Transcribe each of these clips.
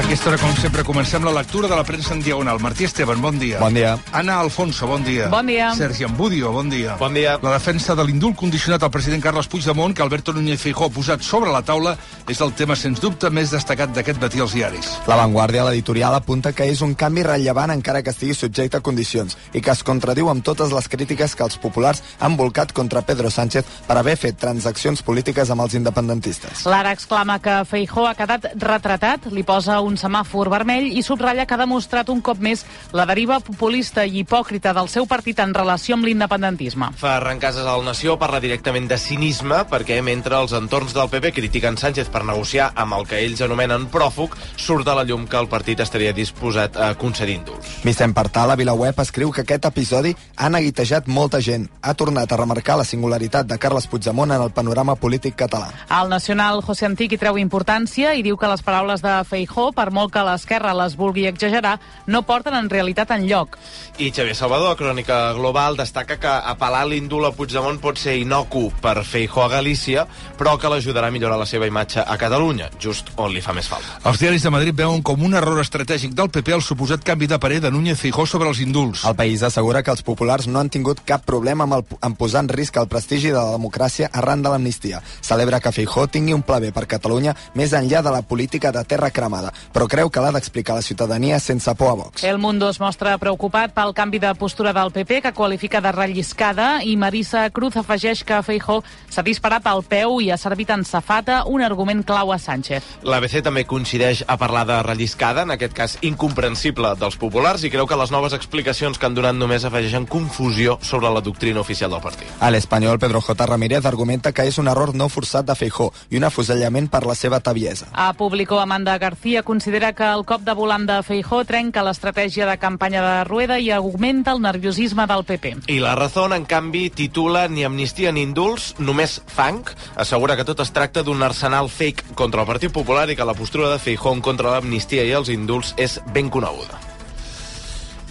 A aquesta hora, com sempre, comencem la lectura de la premsa en diagonal. Martí Esteban, bon dia. Bon dia. Anna Alfonso, bon dia. Bon dia. Sergi Ambudio, bon dia. Bon dia. La defensa de l'indult condicionat al president Carles Puigdemont, que Alberto Núñez Feijó ha posat sobre la taula, és el tema, sens dubte, més destacat d'aquest matí als diaris. La Vanguardia, l'editorial, apunta que és un canvi rellevant encara que estigui subjecte a condicions i que es contradiu amb totes les crítiques que els populars han volcat contra Pedro Sánchez per haver fet transaccions polítiques amb els independentistes. L'ara exclama que Feijó ha quedat retratat, li posa un semàfor vermell i subratlla que ha demostrat un cop més la deriva populista i hipòcrita del seu partit en relació amb l'independentisme. Ferran Casas al Nació parla directament de cinisme perquè mentre els entorns del PP critiquen Sánchez per negociar amb el que ells anomenen pròfug, surt a la llum que el partit estaria disposat a concedir indults. Vicent Partal, a Vilaweb, escriu que aquest episodi ha neguitejat molta gent. Ha tornat a remarcar la singularitat de Carles Puigdemont en el panorama polític català. El nacional José Antic hi treu importància i diu que les paraules de Feijó, per molt que l'esquerra les vulgui exagerar, no porten en realitat en lloc. I Xavier Salvador, a Crònica Global, destaca que apel·lar l'indult a Puigdemont pot ser inocu per Feijó a Galícia, però que l'ajudarà a millorar la seva imatge a Catalunya, just on li fa més falta. Els diaris de Madrid veuen com un error estratègic del PP el suposat canvi de parer de Núñez Feijó sobre els indults. El país assegura que els populars no han tingut cap problema amb, el, amb posar en risc el prestigi de la democràcia arran de l'amnistia. Celebra que Feijó tingui un pla B per Catalunya més enllà de la política de terra cremada, però creu que l'ha d'explicar a la ciutadania sense por a Vox. El Mundo es mostra preocupat pel canvi de postura del PP, que qualifica de relliscada, i Marisa Cruz afegeix que Feijó s'ha disparat al peu i ha servit en safata un argument clau a Sánchez. L'ABC també coincideix a parlar de relliscada, en aquest cas incomprensible dels populars, i creu que les noves explicacions que han donat només afegeixen confusió sobre la doctrina oficial del partit. A l'espanyol, Pedro J. Ramírez argumenta que és un error no forçat de Feijó i un afusellament per la seva taviesa. A Público, Amanda García considera que el cop de volant de Feijó trenca l'estratègia de campanya de Rueda i augmenta el nerviosisme del PP. I la Razón, en canvi, titula ni amnistia ni indults, només fang. Assegura que tot es tracta d'un arsenal fake contra el Partit Popular i que la postura de Feijó contra l'amnistia i els indults és ben coneguda.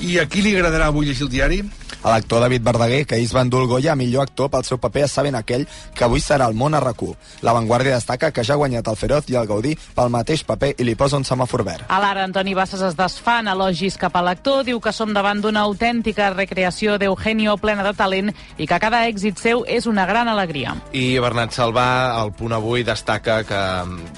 I a qui li agradarà avui llegir el diari? A l'actor David Verdaguer, que ahir es va endur el Goya a millor actor pel seu paper a Saben aquell, que avui serà el món a rac La Vanguardia destaca que ja ha guanyat el Feroz i el Gaudí pel mateix paper i li posa un semàfor verd. A l'ara, Antoni Bassas es desfà en elogis cap a l'actor, diu que som davant d'una autèntica recreació d'Eugenio plena de talent i que cada èxit seu és una gran alegria. I Bernat Salvà, al punt avui, destaca que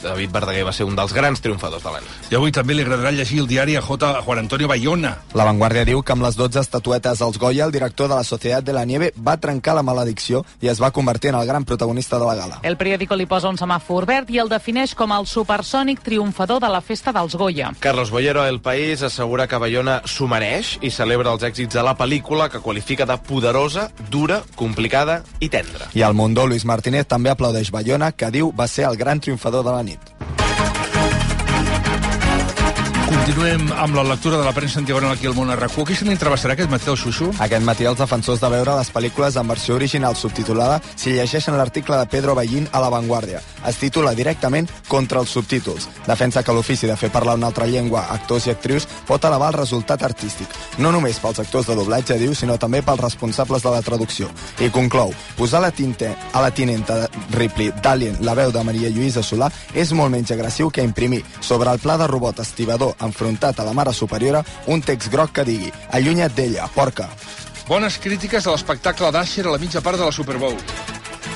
David Verdaguer va ser un dels grans triomfadors de la nit. I avui també li agradarà llegir el diari a J. Juan Antonio Bayona. La Vanguardia diu que amb les 12 estatuetes als Goya, el director de la Societat de la Nieve va trencar la maledicció i es va convertir en el gran protagonista de la gala. El periòdico li posa un semàfor verd i el defineix com el supersònic triomfador de la festa dels Goya. Carlos Bollero, El País, assegura que Bayona s'ho mereix i celebra els èxits de la pel·lícula que qualifica de poderosa, dura, complicada i tendra. I al Mundo, Luis Martínez també aplaudeix Bayona, que diu va ser el gran triomfador de la nit. Continuem amb la lectura de la premsa en aquí al món RAC1. Qui se n'entrebassarà aquest matí el Xuxu? Aquest matí els defensors de veure les pel·lícules en versió original subtitulada si llegeixen l'article de Pedro Ballín a La Vanguardia. Es titula directament Contra els subtítols. Defensa que l'ofici de fer parlar una altra llengua actors i actrius pot elevar el resultat artístic. No només pels actors de doblatge, diu, sinó també pels responsables de la traducció. I conclou, posar la tinta a la tinenta Ripley d'Alien la veu de Maria Lluïsa Solà és molt menys agressiu que imprimir sobre el pla de robot estibador enfrontat a la mare superiora un text groc que digui allunya't d'ella, porca. Bones crítiques a l'espectacle d'Asher a la mitja part de la Super Bowl.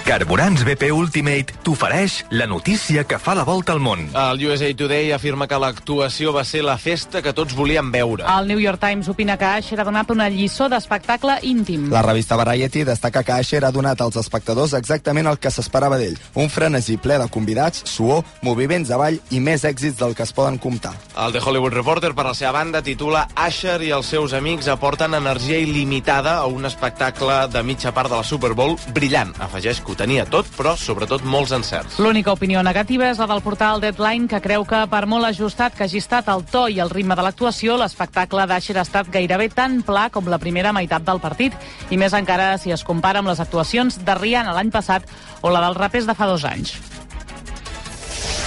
Carburants BP Ultimate t'ofereix la notícia que fa la volta al món. El USA Today afirma que l'actuació va ser la festa que tots volíem veure. El New York Times opina que Asher ha donat una lliçó d'espectacle íntim. La revista Variety destaca que Asher ha donat als espectadors exactament el que s'esperava d'ell. Un frenesí ple de convidats, suor, moviments de ball i més èxits del que es poden comptar. El The Hollywood Reporter, per la seva banda, titula Asher i els seus amics aporten energia il·limitada a un espectacle de mitja part de la Super Bowl brillant. Afegeix que Tenia tot, però sobretot molts encerts. L'única opinió negativa és la del portal Deadline, que creu que per molt ajustat que hagi estat el to i el ritme de l'actuació, l'espectacle d'Asher ha estat gairebé tan pla com la primera meitat del partit, i més encara si es compara amb les actuacions de Rihanna l'any passat o la dels rapers de fa dos anys.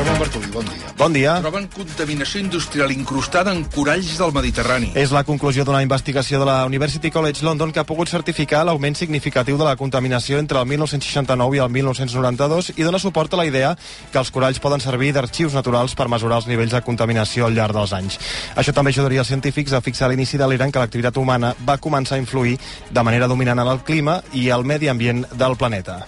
Ramon Bartolí, bon dia. Bon dia. Troben contaminació industrial incrustada en coralls del Mediterrani. És la conclusió d'una investigació de la University College London que ha pogut certificar l'augment significatiu de la contaminació entre el 1969 i el 1992 i dona suport a la idea que els coralls poden servir d'arxius naturals per mesurar els nivells de contaminació al llarg dels anys. Això també ajudaria els científics a fixar l'inici de l'era en què l'activitat humana va començar a influir de manera dominant en el clima i el medi ambient del planeta.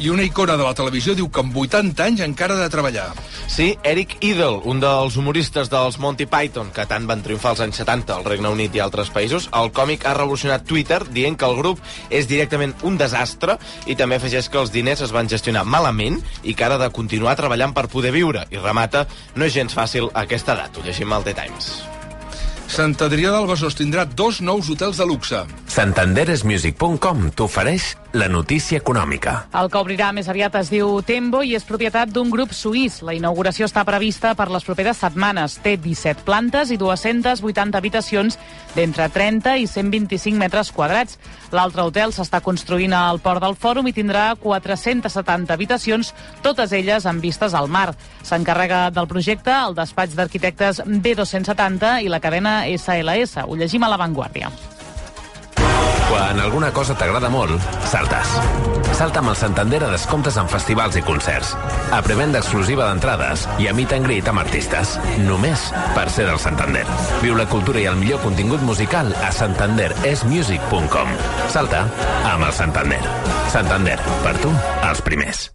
I una icona de la televisió diu que amb 80 anys encara ha de treballar. Sí, Eric Idle, un dels humoristes dels Monty Python, que tant van triomfar als anys 70 al Regne Unit i altres països, el còmic ha revolucionat Twitter dient que el grup és directament un desastre i també afegeix que els diners es van gestionar malament i que ara de continuar treballant per poder viure. I remata, no és gens fàcil a aquesta edat. Ho llegim al The Times. Sant Adrià del Besòs tindrà dos nous hotels de luxe. Santanderesmusic.com t'ofereix la notícia econòmica. El que obrirà més aviat es diu Tembo i és propietat d'un grup suís. La inauguració està prevista per les properes setmanes. Té 17 plantes i 280 habitacions d'entre 30 i 125 metres quadrats. L'altre hotel s'està construint al Port del Fòrum i tindrà 470 habitacions, totes elles amb vistes al mar. S'encarrega del projecte el despatx d'arquitectes B270 i la cadena SLS. Ho llegim a l'avantguàrdia. Quan alguna cosa t'agrada molt, saltes. Salta amb el Santander a descomptes en festivals i concerts. A prevenda exclusiva d'entrades i a meet and greet amb artistes. Només per ser del Santander. Viu la cultura i el millor contingut musical a santanderesmusic.com. Salta amb el Santander. Santander, per tu, els primers.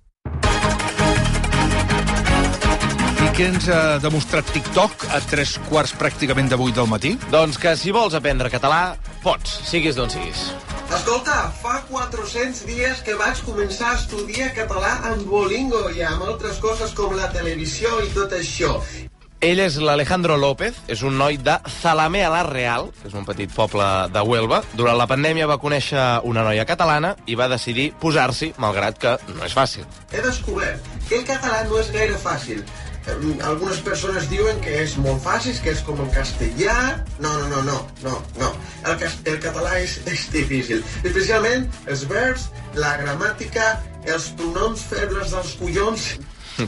Què ens ha demostrat TikTok a tres quarts pràcticament de vuit del matí? Doncs que si vols aprendre català, pots, siguis d'on siguis. Escolta, fa 400 dies que vaig començar a estudiar català amb Duolingo i amb altres coses com la televisió i tot això. Ell és l'Alejandro López, és un noi de Zalamea la Real, que és un petit poble de Huelva. Durant la pandèmia va conèixer una noia catalana i va decidir posar-s'hi, malgrat que no és fàcil. He descobert que el català no és gaire fàcil. Eh, Algunes persones diuen que és molt fàcil, que és com el castellà... No, no, no, no, no, no. El, cas- el català és, és difícil. Especialment els verbs, la gramàtica, els pronoms febles dels collons...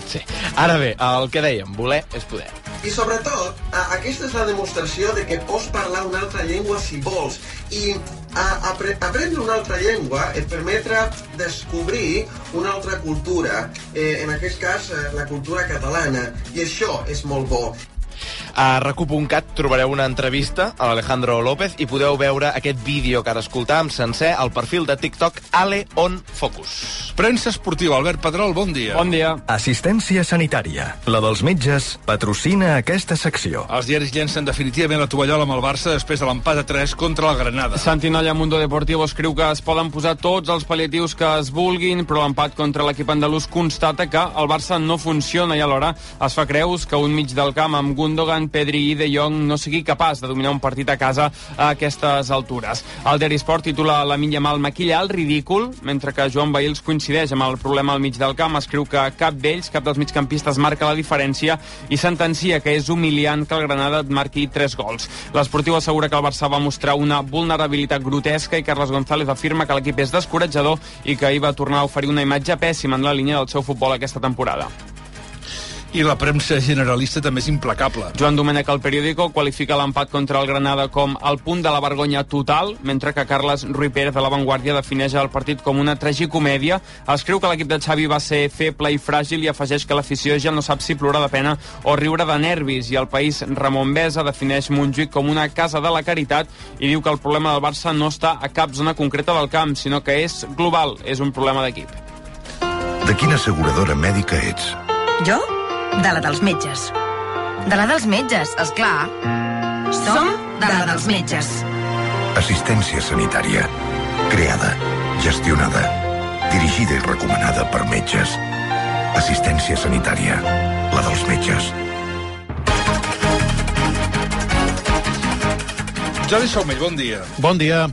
Sí. Ara bé, el que dèiem, voler és poder. I sobretot, aquesta és la demostració de que pots parlar una altra llengua si vols. I a, apre, aprendre una altra llengua et permetrà descobrir una altra cultura, eh, en aquest cas eh, la cultura catalana. I això és molt bo. A recu.cat trobareu una entrevista a l'Alejandro López i podeu veure aquest vídeo que ara escoltàvem sencer al perfil de TikTok Ale On Focus. Premsa esportiva, Albert Pedrol, bon dia. Bon dia. Assistència sanitària. La dels metges patrocina aquesta secció. Els diaris llencen definitivament la tovallola amb el Barça després de l'empat a 3 contra la Granada. Santinolla Mundo Deportivo escriu que es poden posar tots els pal·liatius que es vulguin, però l'empat contra l'equip andalús constata que el Barça no funciona i alhora es fa creus que un mig del camp amb Gundogan, Pedri i De Jong no sigui capaç de dominar un partit a casa a aquestes altures. El Daily Sport titula la Minya Mal maquillar el ridícul, mentre que Joan Bails coincideix amb el problema al mig del camp, escriu que cap d'ells, cap dels migcampistes marca la diferència i sentencia que és humiliant que el Granada et marqui tres gols. L'esportiu assegura que el Barça va mostrar una vulnerabilitat grotesca i Carles González afirma que l'equip és descoratjador i que ahir va tornar a oferir una imatge pèssima en la línia del seu futbol aquesta temporada. I la premsa generalista també és implacable. Joan Domènech al periòdico qualifica l'empat contra el Granada com el punt de la vergonya total, mentre que Carles Rui Pérez de La Vanguardia defineix el partit com una tragicomèdia. Escriu que l'equip de Xavi va ser feble i fràgil i afegeix que l'afició ja no sap si plorar de pena o riure de nervis. I el país Ramon Besa defineix Montjuïc com una casa de la caritat i diu que el problema del Barça no està a cap zona concreta del camp, sinó que és global, és un problema d'equip. De quina asseguradora mèdica ets? Jo? De la dels metges. De la dels metges, és clar. Som de la dels metges. Assistència sanitària. Creada, gestionada, dirigida i recomanada per metges. Assistència sanitària. La dels metges. Jordi Somell, bon dia. Bon dia.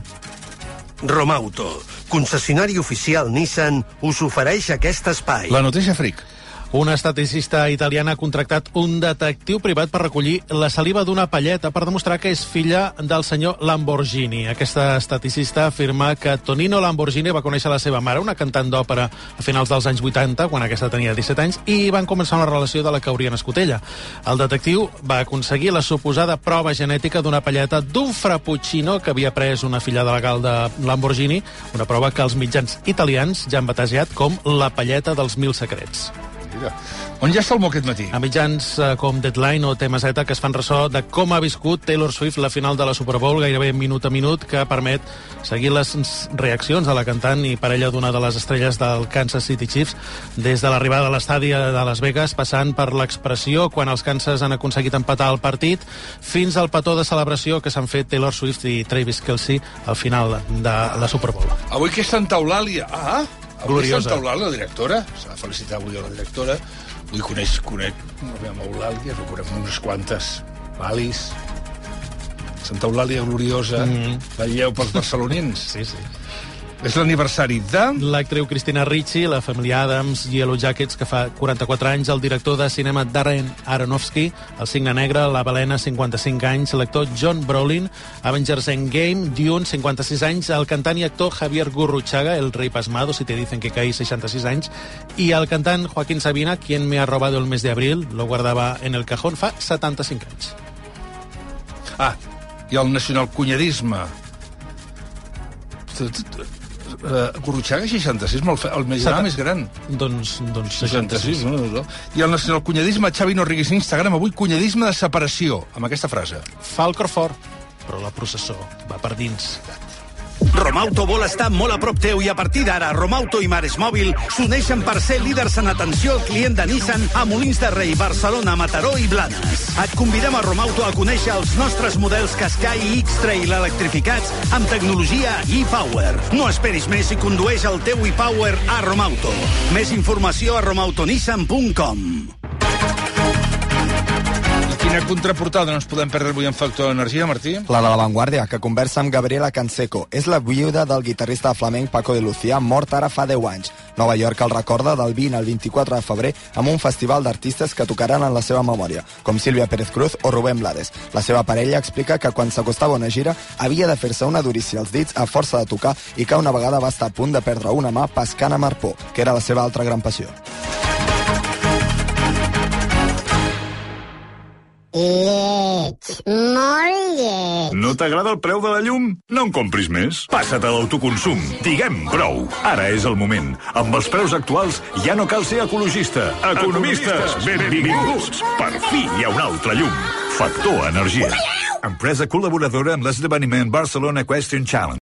Romauto, concessionari oficial Nissan, us ofereix aquest espai. La notícia fric. Una estaticista italiana ha contractat un detectiu privat per recollir la saliva d'una palleta per demostrar que és filla del senyor Lamborghini. Aquesta estaticista afirma que Tonino Lamborghini va conèixer la seva mare, una cantant d'òpera a finals dels anys 80, quan aquesta tenia 17 anys, i van començar una relació de la que hauria nascut ella. El detectiu va aconseguir la suposada prova genètica d'una palleta d'un frappuccino que havia pres una filla de legal de Lamborghini, una prova que els mitjans italians ja han batejat com la palleta dels mil secrets. Mira. On ja està el mo aquest matí? A mitjans eh, com Deadline o TMZ que es fan ressò de com ha viscut Taylor Swift la final de la Super Bowl gairebé minut a minut que permet seguir les reaccions de la cantant i parella d'una de les estrelles del Kansas City Chiefs des de l'arribada a l'estadi de Las Vegas passant per l'expressió quan els Kansas han aconseguit empatar el partit fins al petó de celebració que s'han fet Taylor Swift i Travis Kelce al final de la Super Bowl. Avui que és Santa Eulàlia. Ah, Gloriosa. Santa Eulàlia, la directora. S'ha de felicitar avui a la directora. Avui coneix, conec la meva Eulàlia, no conec unes quantes. Valis. Santa Eulàlia gloriosa. Mm -hmm. La lleu pels barcelonins. sí, sí. És l'aniversari de... L'actriu Cristina Ricci, la família Adams, Yellow Jackets, que fa 44 anys, el director de cinema Darren Aronofsky, el Signe Negre, La Balena, 55 anys, l'actor John Brolin, Avengers Endgame, Dune, 56 anys, el cantant i actor Javier Gurruchaga, el rei pasmado, si te dicen que caí, 66 anys, i el cantant Joaquín Sabina, quien me ha robado el mes de abril, lo guardaba en el cajón, fa 75 anys. Ah, i el nacionalcunyadisme. Uh, Gurruchaga 66, molt fe... el més gran, més gran. Doncs, doncs 66. No, no, no. I el nacionalcunyadisme, Xavi no riguis Instagram, avui cunyadisme de separació, amb aquesta frase. Fa el cor fort, però la processó va per dins. Romauto vol estar molt a prop teu i a partir d'ara Romauto i Mares Mòbil s'uneixen per ser líders en atenció al client de Nissan a Molins de Rei, Barcelona, Mataró i Blanes. Et convidem a Romauto a conèixer els nostres models Qashqai i X-Trail electrificats amb tecnologia e-Power. No esperis més i condueix el teu e-Power a Romauto. Més informació a romautonissan.com. Quina contraportada no ens podem perdre avui en Factor Energia, Martí? La de La Vanguardia, que conversa amb Gabriela Canseco. És la viuda del guitarrista flamenc Paco de Lucía, mort ara fa 10 anys. Nova York el recorda del 20 al 24 de febrer amb un festival d'artistes que tocaran en la seva memòria, com Sílvia Pérez Cruz o Rubén Blades. La seva parella explica que quan s'acostava a una gira havia de fer-se una durícia als dits a força de tocar i que una vegada va estar a punt de perdre una mà pescant amb arpó, que era la seva altra gran passió. Lleig, molt lleig. No t'agrada el preu de la llum? No en compris més. Passa't a l'autoconsum. Diguem prou. Ara és el moment. Amb els preus actuals ja no cal ser ecologista. Economistes, benvinguts. Per fi hi ha un altre llum. Factor Energia. Empresa col·laboradora amb l'esdeveniment Barcelona Question Challenge.